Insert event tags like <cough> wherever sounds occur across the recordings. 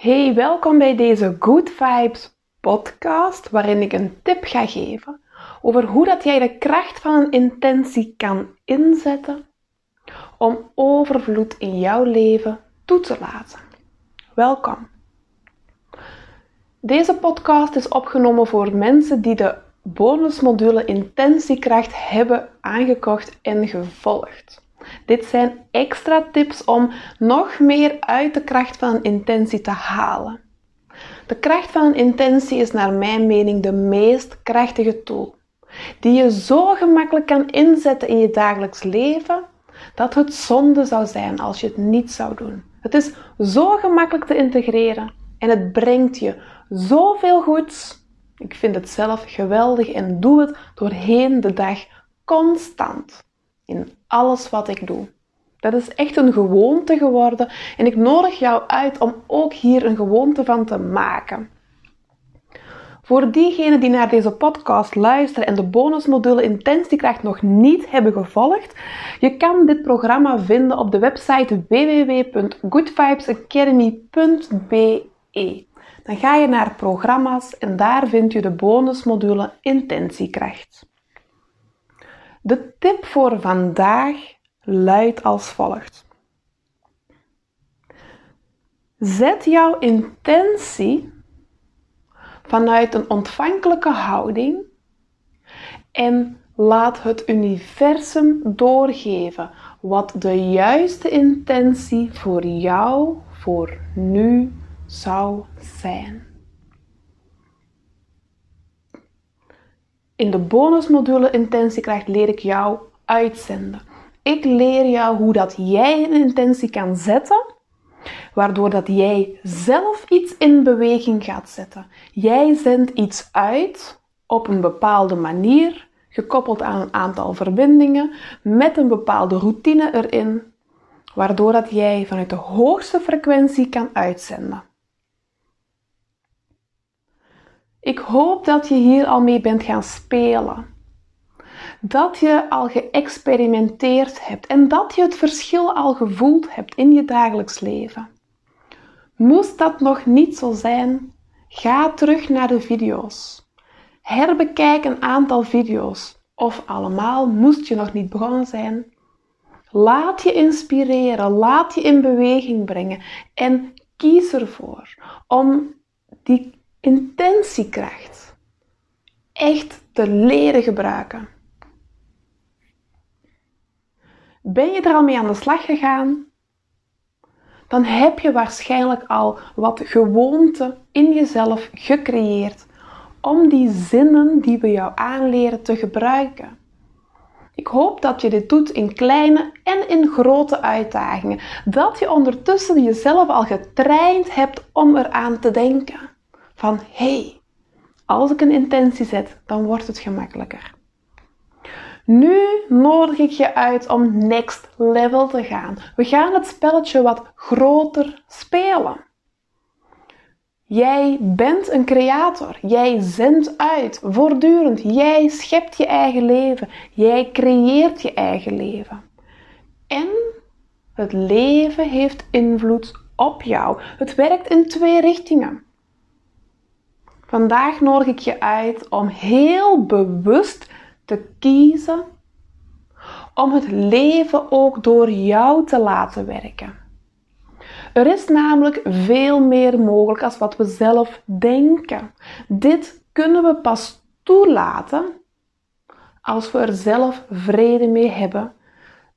Hey, welkom bij deze Good Vibes podcast, waarin ik een tip ga geven over hoe dat jij de kracht van een intentie kan inzetten om overvloed in jouw leven toe te laten. Welkom. Deze podcast is opgenomen voor mensen die de bonusmodule Intentiekracht hebben aangekocht en gevolgd. Dit zijn extra tips om nog meer uit de kracht van een intentie te halen. De kracht van een intentie is naar mijn mening de meest krachtige tool, die je zo gemakkelijk kan inzetten in je dagelijks leven dat het zonde zou zijn als je het niet zou doen. Het is zo gemakkelijk te integreren en het brengt je zoveel goeds. Ik vind het zelf geweldig en doe het doorheen de dag constant in alles wat ik doe. Dat is echt een gewoonte geworden en ik nodig jou uit om ook hier een gewoonte van te maken. Voor diegenen die naar deze podcast luisteren en de bonusmodule Intentiekracht nog niet hebben gevolgd, je kan dit programma vinden op de website www.goodvibesacademy.be. Dan ga je naar programma's en daar vind je de bonusmodule Intentiekracht. De tip voor vandaag luidt als volgt. Zet jouw intentie vanuit een ontvankelijke houding en laat het universum doorgeven wat de juiste intentie voor jou voor nu zou zijn. In de bonusmodule Intentiekracht leer ik jou uitzenden. Ik leer jou hoe dat jij een intentie kan zetten, waardoor dat jij zelf iets in beweging gaat zetten. Jij zendt iets uit op een bepaalde manier, gekoppeld aan een aantal verbindingen, met een bepaalde routine erin, waardoor dat jij vanuit de hoogste frequentie kan uitzenden. Ik hoop dat je hier al mee bent gaan spelen. Dat je al geëxperimenteerd hebt en dat je het verschil al gevoeld hebt in je dagelijks leven. Moest dat nog niet zo zijn, ga terug naar de video's. Herbekijk een aantal video's of allemaal moest je nog niet begonnen zijn. Laat je inspireren, laat je in beweging brengen en kies ervoor om die intentiekracht echt te leren gebruiken. Ben je er al mee aan de slag gegaan? Dan heb je waarschijnlijk al wat gewoonte in jezelf gecreëerd om die zinnen die we jou aanleren te gebruiken. Ik hoop dat je dit doet in kleine en in grote uitdagingen. Dat je ondertussen jezelf al getraind hebt om eraan te denken van hey, als ik een intentie zet, dan wordt het gemakkelijker. Nu nodig ik je uit om next level te gaan. We gaan het spelletje wat groter spelen. Jij bent een creator. Jij zendt uit voortdurend. Jij schept je eigen leven. Jij creëert je eigen leven. En het leven heeft invloed op jou. Het werkt in twee richtingen. Vandaag nodig ik je uit om heel bewust te kiezen om het leven ook door jou te laten werken. Er is namelijk veel meer mogelijk als wat we zelf denken. Dit kunnen we pas toelaten als we er zelf vrede mee hebben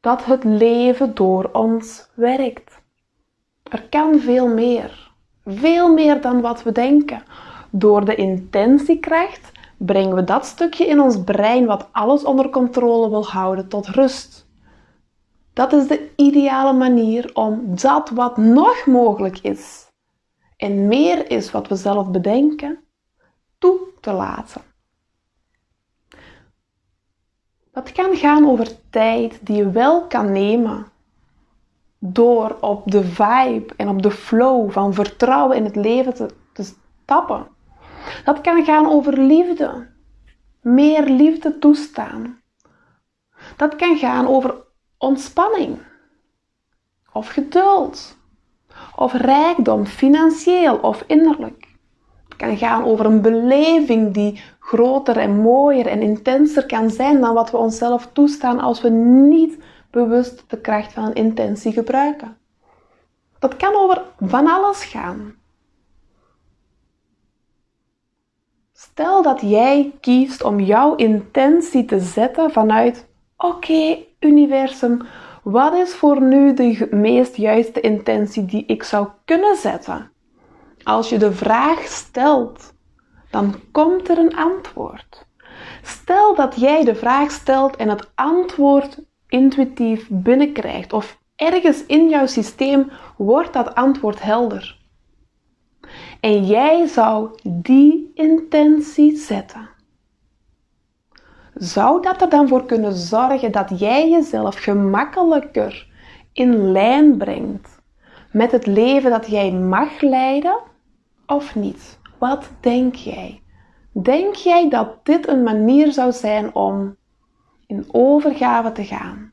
dat het leven door ons werkt. Er kan veel meer. Veel meer dan wat we denken. Door de intentiekracht brengen we dat stukje in ons brein wat alles onder controle wil houden tot rust. Dat is de ideale manier om dat wat nog mogelijk is en meer is wat we zelf bedenken, toe te laten. Dat kan gaan over tijd die je wel kan nemen door op de vibe en op de flow van vertrouwen in het leven te, te stappen. Dat kan gaan over liefde. Meer liefde toestaan. Dat kan gaan over ontspanning. Of geduld. of rijkdom, financieel of innerlijk. Het kan gaan over een beleving die groter en mooier en intenser kan zijn dan wat we onszelf toestaan als we niet bewust de kracht van een intentie gebruiken. Dat kan over van alles gaan. Stel dat jij kiest om jouw intentie te zetten vanuit: oké, universum, wat is voor nu de meest juiste intentie die ik zou kunnen zetten? Als je de vraag stelt, dan komt er een antwoord. Stel dat jij de vraag stelt en het antwoord intuïtief binnenkrijgt of ergens in jouw systeem wordt dat antwoord helder. En jij zou die intentie zetten. Zou dat er dan voor kunnen zorgen dat jij jezelf gemakkelijker in lijn brengt met het leven dat jij mag leiden of niet? Wat denk jij? Denk jij dat dit een manier zou zijn om in overgave te gaan?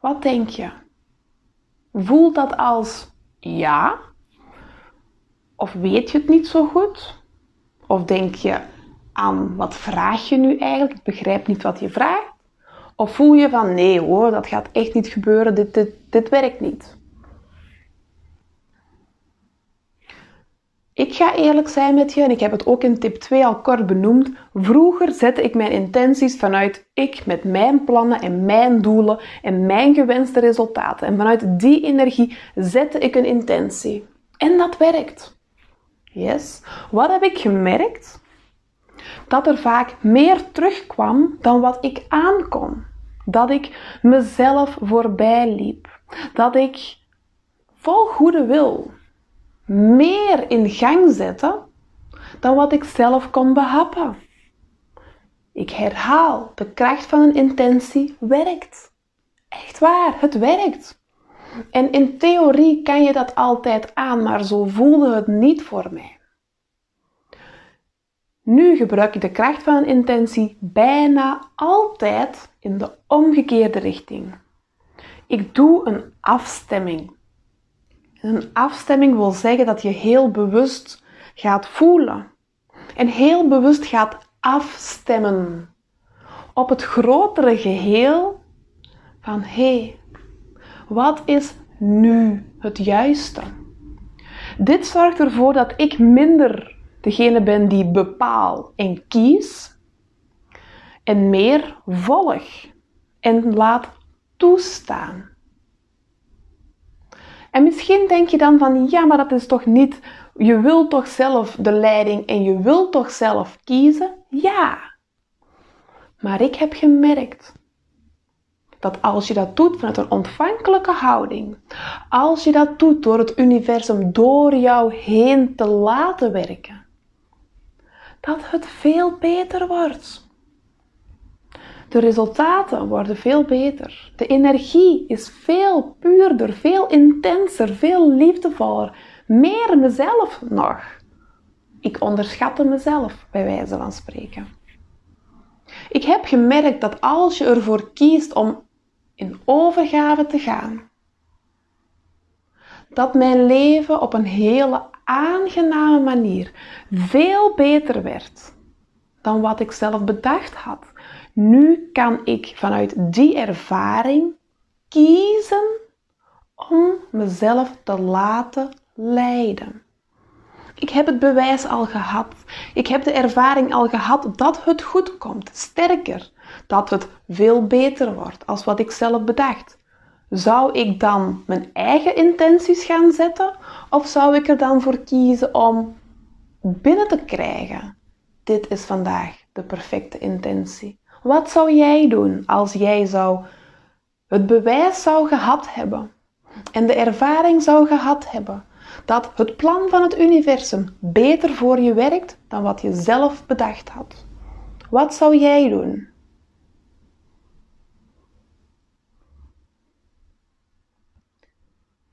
Wat denk je? Voelt dat als ja? Of weet je het niet zo goed? Of denk je aan wat vraag je nu eigenlijk? Ik begrijp niet wat je vraagt. Of voel je van nee hoor, dat gaat echt niet gebeuren, dit, dit, dit werkt niet. Ik ga eerlijk zijn met je en ik heb het ook in tip 2 al kort benoemd. Vroeger zette ik mijn intenties vanuit ik met mijn plannen en mijn doelen en mijn gewenste resultaten. En vanuit die energie zette ik een intentie. En dat werkt. Yes. Wat heb ik gemerkt? Dat er vaak meer terugkwam dan wat ik aankon. Dat ik mezelf voorbij liep. Dat ik vol goede wil meer in gang zette dan wat ik zelf kon behappen. Ik herhaal, de kracht van een intentie werkt. Echt waar, het werkt. En in theorie kan je dat altijd aan, maar zo voelde het niet voor mij. Nu gebruik ik de kracht van een intentie bijna altijd in de omgekeerde richting. Ik doe een afstemming een afstemming wil zeggen dat je heel bewust gaat voelen. En heel bewust gaat afstemmen op het grotere geheel van hé, wat is nu het juiste? Dit zorgt ervoor dat ik minder degene ben die bepaal en kies en meer volg en laat toestaan. En misschien denk je dan van ja, maar dat is toch niet, je wilt toch zelf de leiding en je wilt toch zelf kiezen? Ja. Maar ik heb gemerkt dat als je dat doet vanuit een ontvankelijke houding, als je dat doet door het universum door jou heen te laten werken, dat het veel beter wordt. De resultaten worden veel beter. De energie is veel puurder, veel intenser, veel liefdevoller. Meer mezelf nog. Ik onderschatte mezelf, bij wijze van spreken. Ik heb gemerkt dat als je ervoor kiest om in overgave te gaan, dat mijn leven op een hele aangename manier veel beter werd dan wat ik zelf bedacht had. Nu kan ik vanuit die ervaring kiezen om mezelf te laten leiden. Ik heb het bewijs al gehad. Ik heb de ervaring al gehad dat het goed komt. Sterker, dat het veel beter wordt als wat ik zelf bedacht. Zou ik dan mijn eigen intenties gaan zetten of zou ik er dan voor kiezen om binnen te krijgen? Dit is vandaag de perfecte intentie. Wat zou jij doen als jij zou het bewijs zou gehad hebben en de ervaring zou gehad hebben dat het plan van het universum beter voor je werkt dan wat je zelf bedacht had? Wat zou jij doen?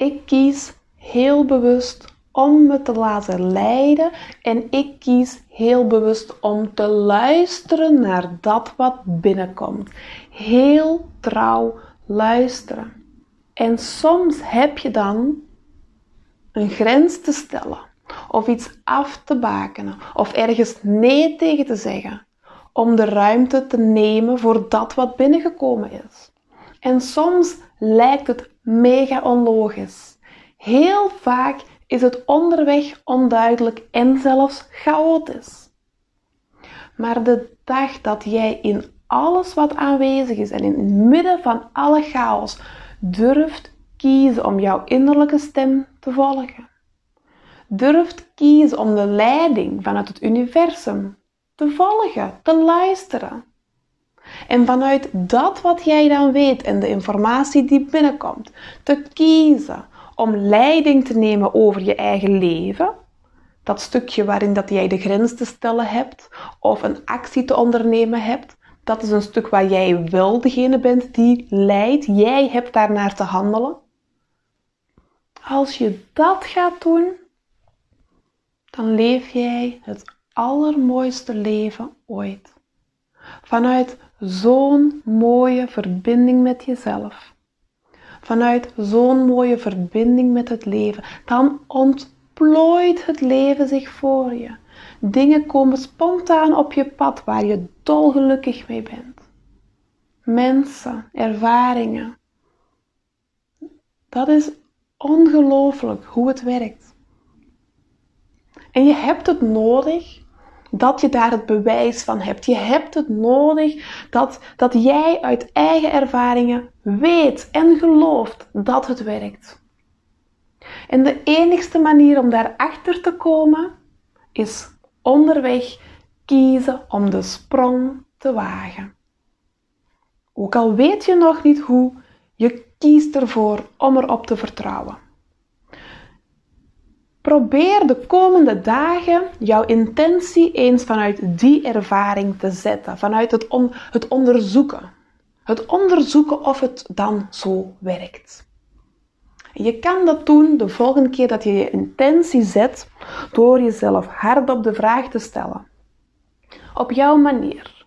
Ik kies heel bewust om me te laten leiden en ik kies heel bewust om te luisteren naar dat wat binnenkomt. Heel trouw luisteren. En soms heb je dan een grens te stellen, of iets af te bakenen, of ergens nee tegen te zeggen, om de ruimte te nemen voor dat wat binnengekomen is. En soms lijkt het mega onlogisch. Heel vaak is het onderweg onduidelijk en zelfs chaotisch. Maar de dag dat jij in alles wat aanwezig is en in het midden van alle chaos durft kiezen om jouw innerlijke stem te volgen. Durft kiezen om de leiding vanuit het universum te volgen, te luisteren. En vanuit dat wat jij dan weet en de informatie die binnenkomt, te kiezen om leiding te nemen over je eigen leven, dat stukje waarin dat jij de grens te stellen hebt of een actie te ondernemen hebt, dat is een stuk waar jij wel degene bent die leidt. Jij hebt daarnaar te handelen. Als je dat gaat doen, dan leef jij het allermooiste leven ooit. Vanuit zo'n mooie verbinding met jezelf. Vanuit zo'n mooie verbinding met het leven. Dan ontplooit het leven zich voor je. Dingen komen spontaan op je pad waar je dolgelukkig mee bent. Mensen, ervaringen. Dat is ongelooflijk hoe het werkt. En je hebt het nodig dat je daar het bewijs van hebt. Je hebt het nodig dat, dat jij uit eigen ervaringen weet en gelooft dat het werkt. En de enigste manier om daarachter te komen is onderweg kiezen om de sprong te wagen. Ook al weet je nog niet hoe, je kiest ervoor om erop te vertrouwen. Probeer de komende dagen jouw intentie eens vanuit die ervaring te zetten, vanuit het, het onderzoeken. Het onderzoeken of het dan zo werkt. Je kan dat doen de volgende keer dat je je intentie zet door jezelf hardop de vraag te stellen. Op jouw manier.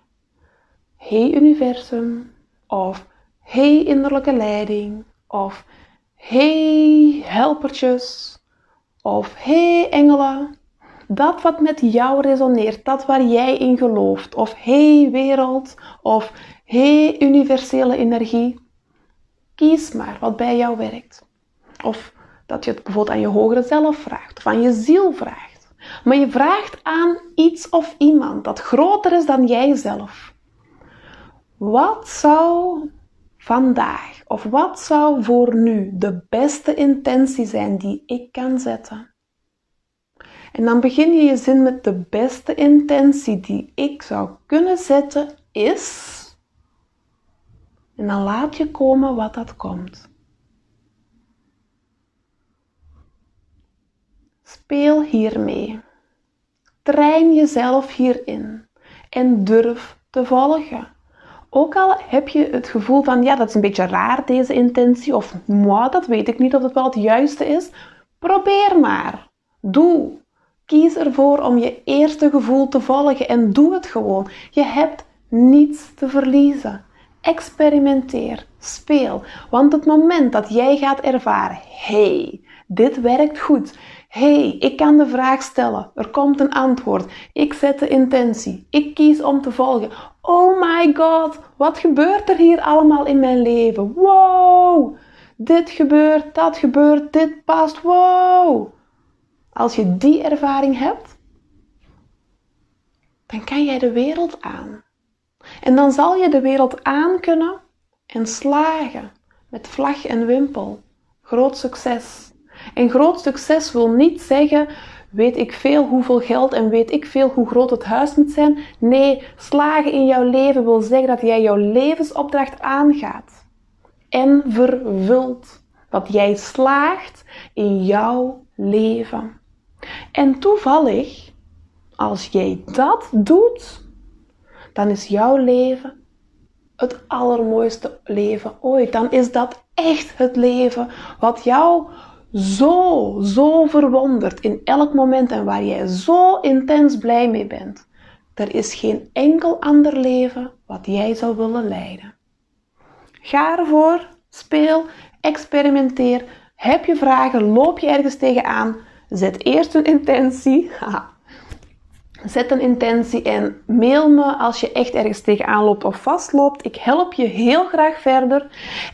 Hey universum of hey innerlijke leiding of hey helpertjes of hey engelen. Dat wat met jou resoneert, dat waar jij in gelooft of hey wereld of hey universele energie. Kies maar wat bij jou werkt. Of dat je het bijvoorbeeld aan je hogere zelf vraagt of aan je ziel vraagt. Maar je vraagt aan iets of iemand dat groter is dan jijzelf. Wat zou vandaag of wat zou voor nu de beste intentie zijn die ik kan zetten? En dan begin je je zin met de beste intentie die ik zou kunnen zetten is. En dan laat je komen wat dat komt. Speel hiermee. Train jezelf hierin en durf te volgen. Ook al heb je het gevoel van, ja, dat is een beetje raar deze intentie, of moi, dat weet ik niet of het wel het juiste is. Probeer maar. Doe. Kies ervoor om je eerste gevoel te volgen en doe het gewoon. Je hebt niets te verliezen. Experimenteer, speel, want het moment dat jij gaat ervaren, hey, dit werkt goed, hey, ik kan de vraag stellen. Er komt een antwoord. Ik zet de intentie. Ik kies om te volgen. Oh my god, wat gebeurt er hier allemaal in mijn leven? Wow! Dit gebeurt, dat gebeurt, dit past. Wow! Als je die ervaring hebt, dan kan jij de wereld aan. En dan zal je de wereld aan kunnen en slagen met vlag en wimpel. Groot succes. En groot succes wil niet zeggen, weet ik veel hoeveel geld en weet ik veel hoe groot het huis moet zijn. Nee, slagen in jouw leven wil zeggen dat jij jouw levensopdracht aangaat en vervult. Dat jij slaagt in jouw leven. En toevallig, als jij dat doet, dan is jouw leven het allermooiste leven ooit. Dan is dat echt het leven wat jou zo, zo verwonderd in elk moment en waar jij zo intens blij mee bent. Er is geen enkel ander leven wat jij zou willen leiden. Ga ervoor, speel, experimenteer, Heb je vragen? Loop je ergens tegenaan? Zet eerst een intentie. <laughs> Zet een intentie en mail me als je echt ergens tegenaan loopt of vastloopt. Ik help je heel graag verder.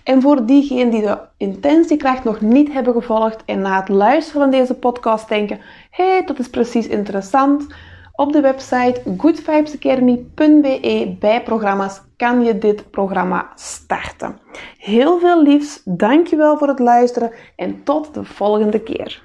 En voor diegenen die de intentiekracht nog niet hebben gevolgd en na het luisteren van deze podcast denken: hé, hey, dat is precies interessant. Op de website goodvibesacademy.be bij programma's kan je dit programma starten. Heel veel liefs, dankjewel voor het luisteren en tot de volgende keer.